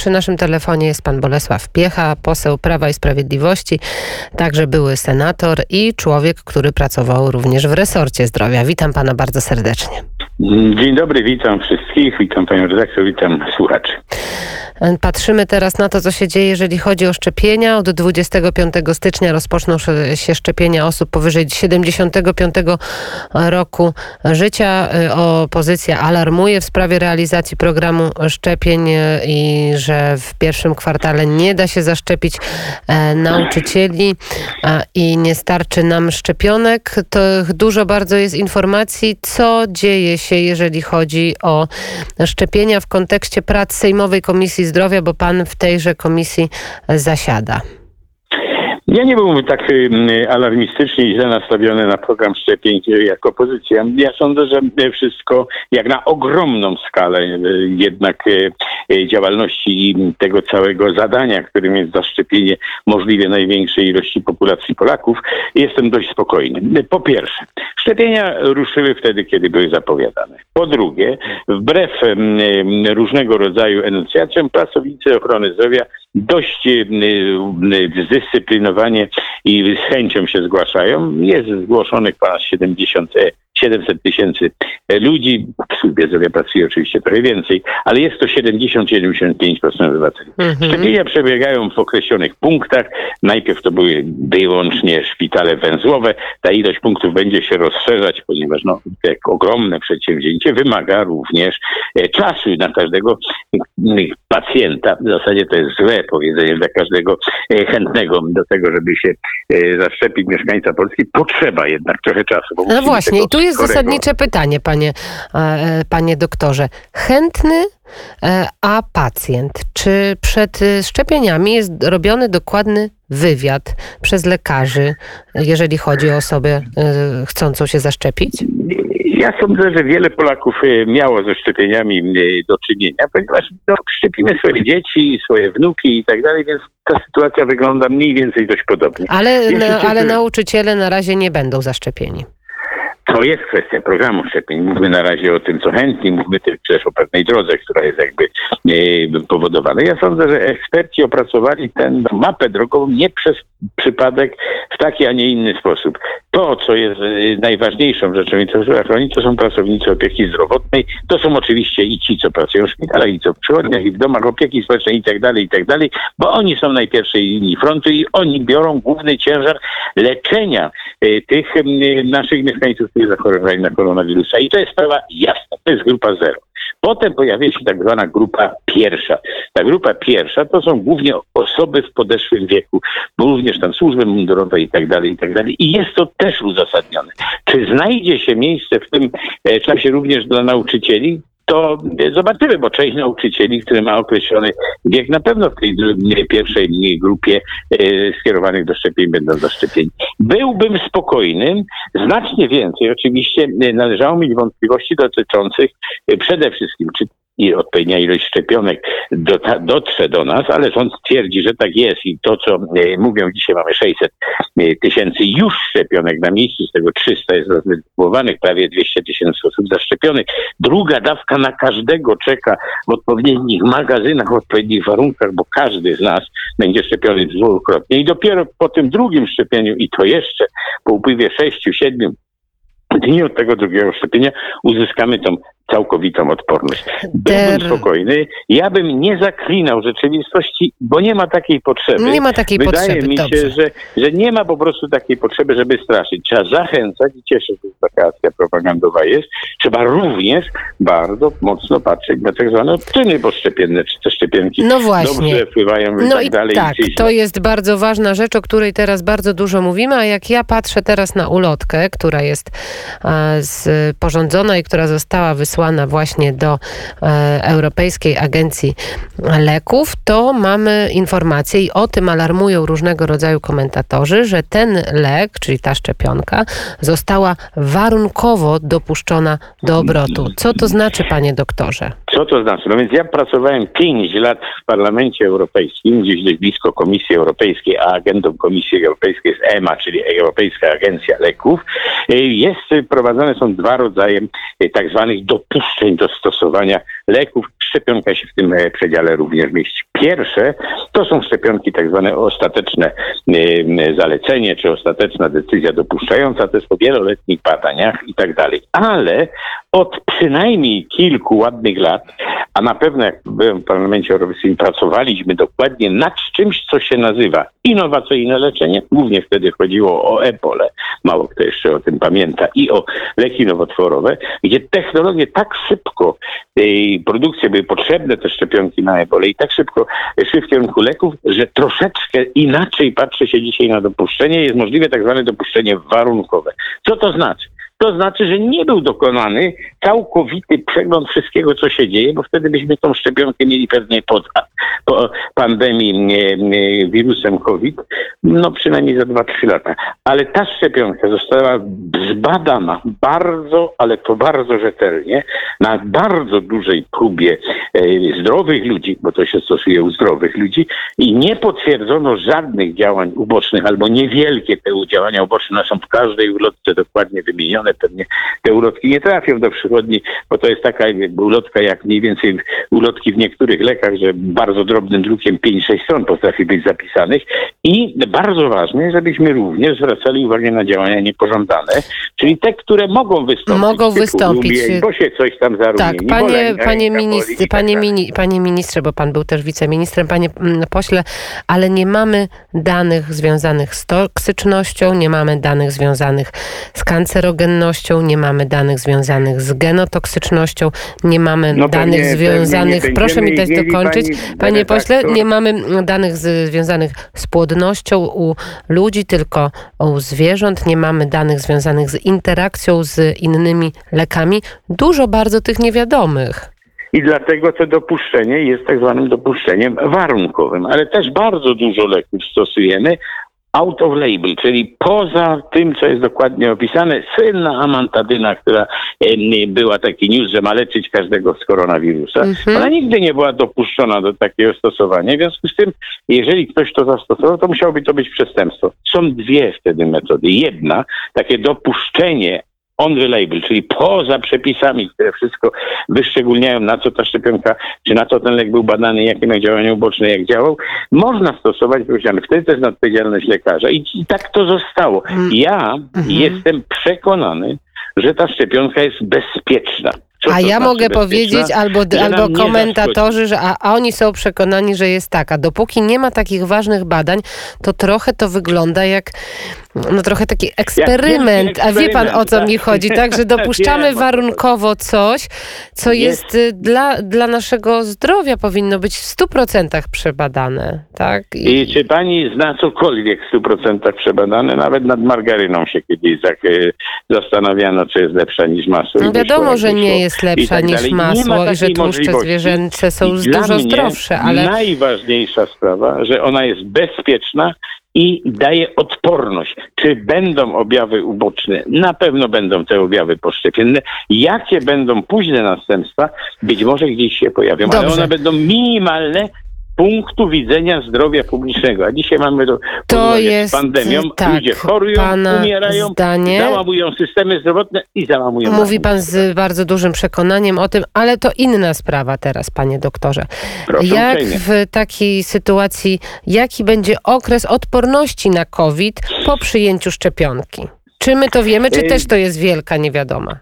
Przy naszym telefonie jest pan Bolesław Piecha, poseł Prawa i Sprawiedliwości, także były senator i człowiek, który pracował również w resorcie zdrowia. Witam pana bardzo serdecznie. Dzień dobry, witam wszystkich, witam panią redaktor, witam słuchaczy. Patrzymy teraz na to, co się dzieje, jeżeli chodzi o szczepienia. Od 25 stycznia rozpoczną się szczepienia osób powyżej 75 roku życia. Opozycja alarmuje w sprawie realizacji programu szczepień i że w pierwszym kwartale nie da się zaszczepić e, nauczycieli i nie starczy nam szczepionek. To dużo bardzo jest informacji, co dzieje się, jeżeli chodzi o szczepienia w kontekście prac Sejmowej Komisji Zdrowia, bo pan w tejże komisji zasiada. Ja nie byłbym tak alarmistycznie i źle nastawiony na program szczepień jak opozycja. Ja sądzę, że wszystko jak na ogromną skalę jednak działalności i tego całego zadania, którym jest zaszczepienie możliwie największej ilości populacji Polaków, jestem dość spokojny. Po pierwsze, szczepienia ruszyły wtedy, kiedy były zapowiadane. Po drugie, wbrew różnego rodzaju enuncjacjom, pracownicy ochrony zdrowia dość zdyscyplinowanie i z chęcią się zgłaszają. Jest zgłoszonych ponad 70 700 tysięcy ludzi, w służbie zdrowia pracuje oczywiście trochę więcej, ale jest to 70-75% obywateli. Mhm. Szczepienia przebiegają w określonych punktach. Najpierw to były wyłącznie szpitale węzłowe. Ta ilość punktów będzie się rozszerzać, ponieważ no, jak ogromne przedsięwzięcie wymaga również e, czasu na każdego pacjenta. W zasadzie to jest złe powiedzenie dla każdego e, chętnego do tego, żeby się e, zaszczepić mieszkańca Polski. Potrzeba jednak trochę czasu. no właśnie, i tu jest zasadnicze pytanie, panie, e, panie doktorze. Chętny, a pacjent. Czy przed szczepieniami jest robiony dokładny wywiad przez lekarzy, jeżeli chodzi o osobę chcącą się zaszczepić? Ja sądzę, że wiele Polaków e, miało ze szczepieniami e, do czynienia, ponieważ no, szczepimy swoje dzieci, swoje wnuki i tak dalej, więc ta sytuacja wygląda mniej więcej dość podobnie. Ale, ale nauczyciele na razie nie będą zaszczepieni. To jest kwestia programu szczepień. Mówmy na razie o tym, co chętni, mówmy też o pewnej drodze, która jest jakby e, powodowana. Ja sądzę, że eksperci opracowali tę mapę drogową nie przez przypadek w taki, a nie inny sposób. To, co jest e, najważniejszą rzeczą i co trzeba chronić, to są pracownicy opieki zdrowotnej. To są oczywiście i ci, co pracują w szpitalach, i co w przychodniach, i w domach opieki społecznej i tak dalej, i tak dalej, bo oni są na pierwszej linii frontu i oni biorą główny ciężar leczenia e, tych naszych mieszkańców, którzy zachorowali na koronawirusa. I to jest sprawa jasna. To jest grupa zero. Potem pojawia się tak zwana grupa pierwsza. Ta grupa pierwsza to są głównie osoby w podeszłym wieku, bo również tam służby mundurowe i tak dalej, i tak dalej. I jest to też uzasadnione. Czy znajdzie się miejsce w tym e, czasie również dla nauczycieli? To zobaczymy, bo część nauczycieli, który ma określony wiek, na pewno w tej pierwszej grupie e, skierowanych do szczepień będą zaszczepieni. Byłbym spokojnym, znacznie więcej oczywiście e, należało mieć wątpliwości dotyczących e, przede wszystkim, czy i odpowiednia ilość szczepionek dotrze do nas, ale sąd twierdzi, że tak jest i to, co e, mówią, dzisiaj mamy 600 e, tysięcy już szczepionek na miejscu, z tego 300 jest rozdystrybuowanych, prawie 200 tysięcy osób zaszczepionych. Druga dawka na każdego czeka w odpowiednich magazynach, w odpowiednich warunkach, bo każdy z nas będzie szczepiony dwukrotnie i dopiero po tym drugim szczepieniu i to jeszcze po upływie 6-7 dni od tego drugiego szczepienia uzyskamy tą całkowitą odporność. Byłbym spokojny. Ja bym nie zaklinał rzeczywistości, bo nie ma takiej potrzeby. Nie ma takiej Wydaje potrzeby. mi się, że, że nie ma po prostu takiej potrzeby, żeby straszyć. Trzeba zachęcać i cieszę się, że taka akcja propagandowa jest. Trzeba również bardzo mocno patrzeć na tak zwane odczyny poszczepienne, czy te szczepionki no właśnie. dobrze wpływają i no tak i dalej. Tak, i to jest bardzo ważna rzecz, o której teraz bardzo dużo mówimy, a jak ja patrzę teraz na ulotkę, która jest sporządzona i która została wysłana wysłana właśnie do e, Europejskiej Agencji Leków, to mamy informację i o tym alarmują różnego rodzaju komentatorzy, że ten lek, czyli ta szczepionka, została warunkowo dopuszczona do obrotu. Co to znaczy, panie doktorze? Co to znaczy? No więc ja pracowałem 5 lat w Parlamencie Europejskim, gdzieś dość blisko Komisji Europejskiej, a agendą Komisji Europejskiej jest EMA, czyli Europejska Agencja Leków. Y, Jest, prowadzone są dwa rodzaje y, tak zwanych dopuszczeń do stosowania leków. Szczepionka się w tym e, przedziale również mieści. Pierwsze to są szczepionki tak zwane ostateczne zalecenie, czy ostateczna decyzja dopuszczająca, to jest po wieloletnich badaniach i tak dalej. Ale od przynajmniej kilku ładnych lat, a na pewno jak byłem w Parlamencie Europejskim, pracowaliśmy dokładnie nad czymś, co się nazywa innowacyjne leczenie. Głównie wtedy chodziło o ebole, mało kto jeszcze o tym pamięta, i o leki nowotworowe, gdzie technologie tak szybko, y, produkcje były potrzebne, te szczepionki na ebole i tak szybko szły w kierunku leków, że troszeczkę inaczej patrzy się dzisiaj na dopuszczenie. Jest możliwe tak zwane dopuszczenie warunkowe. Co to znaczy? To znaczy, że nie był dokonany całkowity przegląd wszystkiego, co się dzieje, bo wtedy byśmy tą szczepionkę mieli pewnie pod po pandemii e, e, wirusem COVID, no przynajmniej za 2-3 lata. Ale ta szczepionka została zbadana bardzo, ale to bardzo rzetelnie, na bardzo dużej próbie e, zdrowych ludzi, bo to się stosuje u zdrowych ludzi i nie potwierdzono żadnych działań ubocznych albo niewielkie te działania uboczne są w każdej ulotce dokładnie wymienione. Pewnie te ulotki nie trafią do przychodni, bo to jest taka jakby ulotka jak mniej więcej ulotki w niektórych lekach, że bardzo drobnym drukiem 5-6 stron potrafi być zapisanych i bardzo ważne, żebyśmy również zwracali uwagę na działania niepożądane, czyli te, które mogą wystąpić. Mogą wystąpić. Bo się coś tam zarumieni. Tak, bo panie, ręka- panie, ministr, panie, tak mini, panie ministrze, bo pan był też wiceministrem, panie mm, pośle, ale nie mamy danych związanych z toksycznością, nie mamy danych związanych z kancerogennością, nie mamy danych związanych z genotoksycznością, nie mamy No danych pewnie związanych, proszę mi dać dokończyć, pani panie pośle, nie mamy danych związanych z płodnością u ludzi, tylko u zwierząt, nie mamy danych związanych z interakcją z innymi lekami. Dużo bardzo tych niewiadomych. I dlatego to dopuszczenie jest tak zwanym dopuszczeniem warunkowym, ale też bardzo dużo leków stosujemy out of label, czyli poza tym, co jest dokładnie opisane. Słynna amantadyna, która em, była taki news, że ma leczyć każdego z koronawirusa. Mhm. Ona nigdy nie była dopuszczona do takiego stosowania. W związku z tym, jeżeli ktoś to zastosował, to musiałoby to być przestępstwo. Są dwie wtedy metody. Jedna, takie dopuszczenie on the label, czyli poza przepisami, które wszystko wyszczególniają, na co ta szczepionka, czy na co ten lek był badany, jakie miał działania uboczne, jak działał, można stosować, powiedziane, wtedy to jest odpowiedzialność lekarza i, i tak to zostało. Mm. Ja Mhm. jestem przekonany, że ta szczepionka jest bezpieczna. Co A ja znaczy mogę powiedzieć, albo, albo komentatorzy, że a, a oni są przekonani, że jest taka. Dopóki nie ma takich ważnych badań, to trochę to wygląda jak no trochę taki eksperyment. A wie pan o co eksperyment, mi tak. chodzi, tak? Że dopuszczamy warunkowo coś, co Jest. y, dla, dla naszego zdrowia powinno być w 100% przebadane, tak? I czy pani zna cokolwiek w 100% przebadane? Nawet nad margaryną się kiedyś tak, e, zastanawiano, czy jest lepsza niż masło. i No wiadomo, że nie jest I lepsza tak niż masło i że tłuszcze zwierzęce są I dużo zdrowsze, ale Najważniejsza sprawa, że ona jest bezpieczna i daje odporność. Czy będą objawy uboczne? Na pewno będą te objawy poszczepienne. Jakie będą późne następstwa? Być może gdzieś się pojawią, ale Dobrze. one będą minimalne punktu widzenia zdrowia publicznego. A dzisiaj mamy do To jest, z pandemią. tak, Ludzie chorują, umierają, zdanie. załamują systemy zdrowotne i załamują Mówi pan z bardzo dużym przekonaniem o tym, ale to inna sprawa teraz, panie doktorze. Proszę Jak uprzejmie. w takiej sytuacji, jaki będzie okres odporności na COVID po przyjęciu szczepionki? Czy my to wiemy, czy Ej. też to jest wielka niewiadoma?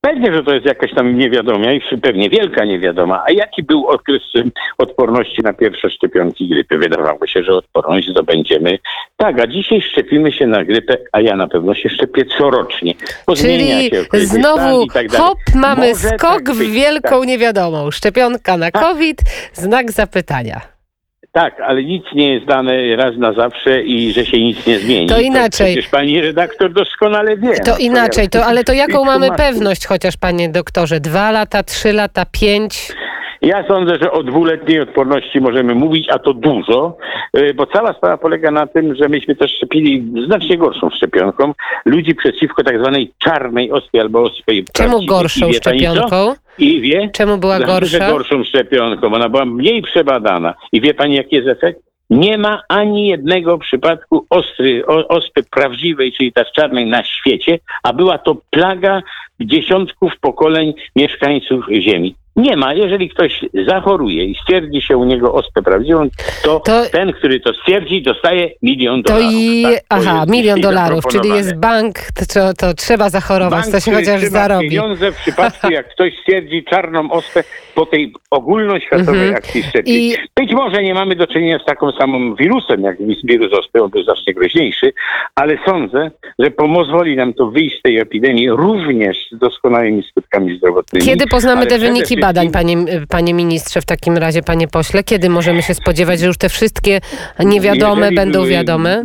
Pewnie, że to jest jakaś tam niewiadoma i pewnie wielka niewiadoma. A jaki był okres odporności na pierwsze szczepionki grypy? Wydawało się, że odporność zdobędziemy. Tak, a dzisiaj szczepimy się na grypę, a ja na pewno się szczepię corocznie. Czyli znowu tak hop, mamy Może skok tak w wielką niewiadomą. Szczepionka na Tak. COVID, znak zapytania. Tak, ale nic nie jest dane raz na zawsze i że się nic nie zmieni. To inaczej. Przecież pani redaktor doskonale wie. To No, inaczej, to, ale to jaką mamy pewność chociaż, panie doktorze? Dwa lata, trzy lata, pięć? Ja sądzę, że o dwuletniej odporności możemy mówić, a to dużo, y, bo cała sprawa polega na tym, że myśmy też szczepili znacznie gorszą szczepionką ludzi przeciwko tak zwanej czarnej ospie albo ospie Czemu gorszą szczepionką? I wie? Czemu była gorsza? gorszą szczepionką. Ona była mniej przebadana. I wie pani, jaki jest efekt? Nie ma ani jednego przypadku ostry, o, ospy prawdziwej, czyli ta czarnej na świecie, a była to plaga dziesiątków pokoleń mieszkańców Ziemi. Nie ma. Jeżeli ktoś zachoruje i stwierdzi się u niego ospę prawdziwą, to, To- ten, który to stwierdzi, dostaje milion To dolarów. i, Tak, to aha, jest milion dolarów, czyli jest bank, to, to trzeba zachorować, Bank, to się chociaż zarobi. pieniądze w przypadku, jak ktoś stwierdzi czarną ospę po tej ogólnoświatowej Mhm. akcji szczepień. I- Być może nie mamy do czynienia z taką samą wirusem, jak wirus ospy, on był znacznie groźniejszy, ale sądzę, że pozwoli nam to wyjść z tej epidemii również z doskonałymi skutkami zdrowotnymi. Kiedy poznamy te wyniki badań, panie, panie ministrze, w takim razie, panie pośle? Kiedy możemy się spodziewać, że już te wszystkie niewiadome Jeżeli będą wiadome?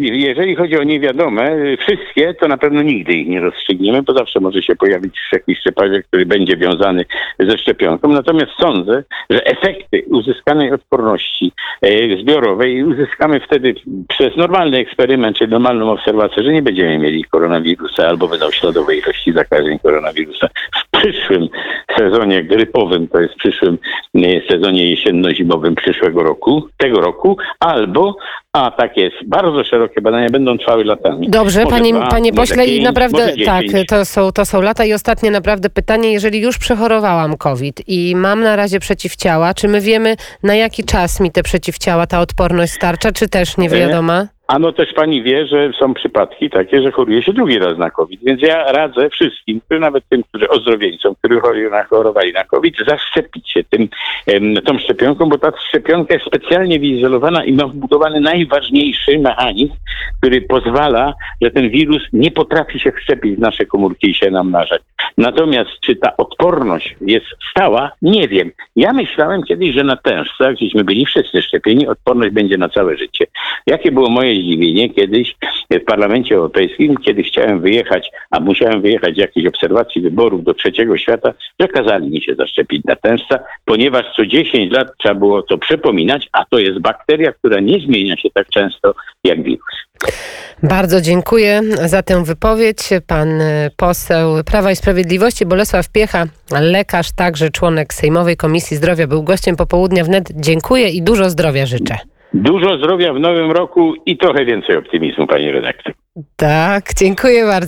Jeżeli chodzi o niewiadome, wszystkie, to na pewno nigdy ich nie rozstrzygniemy, bo zawsze może się pojawić jakiś przypadek, który będzie wiązany ze szczepionką. Natomiast sądzę, że efekty uzyskanej odporności e, zbiorowej uzyskamy wtedy przez normalny eksperyment, czy normalną obserwację, że nie będziemy mieli koronawirusa albo będą śladowe ilości zakażeń koronawirusa. W przyszłym sezonie grypowym, to jest w przyszłym e, sezonie jesienno-zimowym przyszłego roku, tego roku, albo, a tak jest, bardzo szerokie badania będą trwały latami. Dobrze, Może panie, dwa, panie pośle, i naprawdę tak, to są, to są lata. I ostatnie naprawdę pytanie, jeżeli już przechorowałam COVID i mam na razie przeciwciała, czy my wiemy, na jaki czas mi te przeciwciała, ta odporność starcza, czy też nie wiadoma? Ano też pani wie, że są przypadki takie, że choruje się drugi raz na COVID, więc ja radzę wszystkim, nawet tym, którzy ozdrowieńcom, którzy chorują na- chorowali na COVID, zaszczepić się tym, tą szczepionką, bo ta szczepionka jest specjalnie wyizolowana i ma wbudowany najważniejszy mechanizm, który pozwala, że ten wirus nie potrafi się wszczepić w nasze komórki i się namnażać. Natomiast czy ta odporność jest stała, nie wiem. Ja myślałem kiedyś, że na tężcach, gdzieśmy byli wszyscy szczepieni, odporność będzie na całe życie. Jakie było moje zdziwienie kiedyś w Parlamencie Europejskim, kiedy chciałem wyjechać, a musiałem wyjechać z jakiejś obserwacji wyborów do trzeciego świata, że kazali mi się zaszczepić na tężca, ponieważ co 10 lat trzeba było to przypominać, a to jest bakteria, która nie zmienia się tak często jak wirus. Bardzo dziękuję za tę wypowiedź. Pan e, poseł Prawa i Sprawiedliwości Bolesław Piecha, lekarz, także członek Sejmowej Komisji Zdrowia, był gościem popołudnia wnet. Dziękuję i dużo zdrowia życzę. Dużo zdrowia w nowym roku i trochę więcej optymizmu, pani redaktor. Tak, dziękuję bardzo.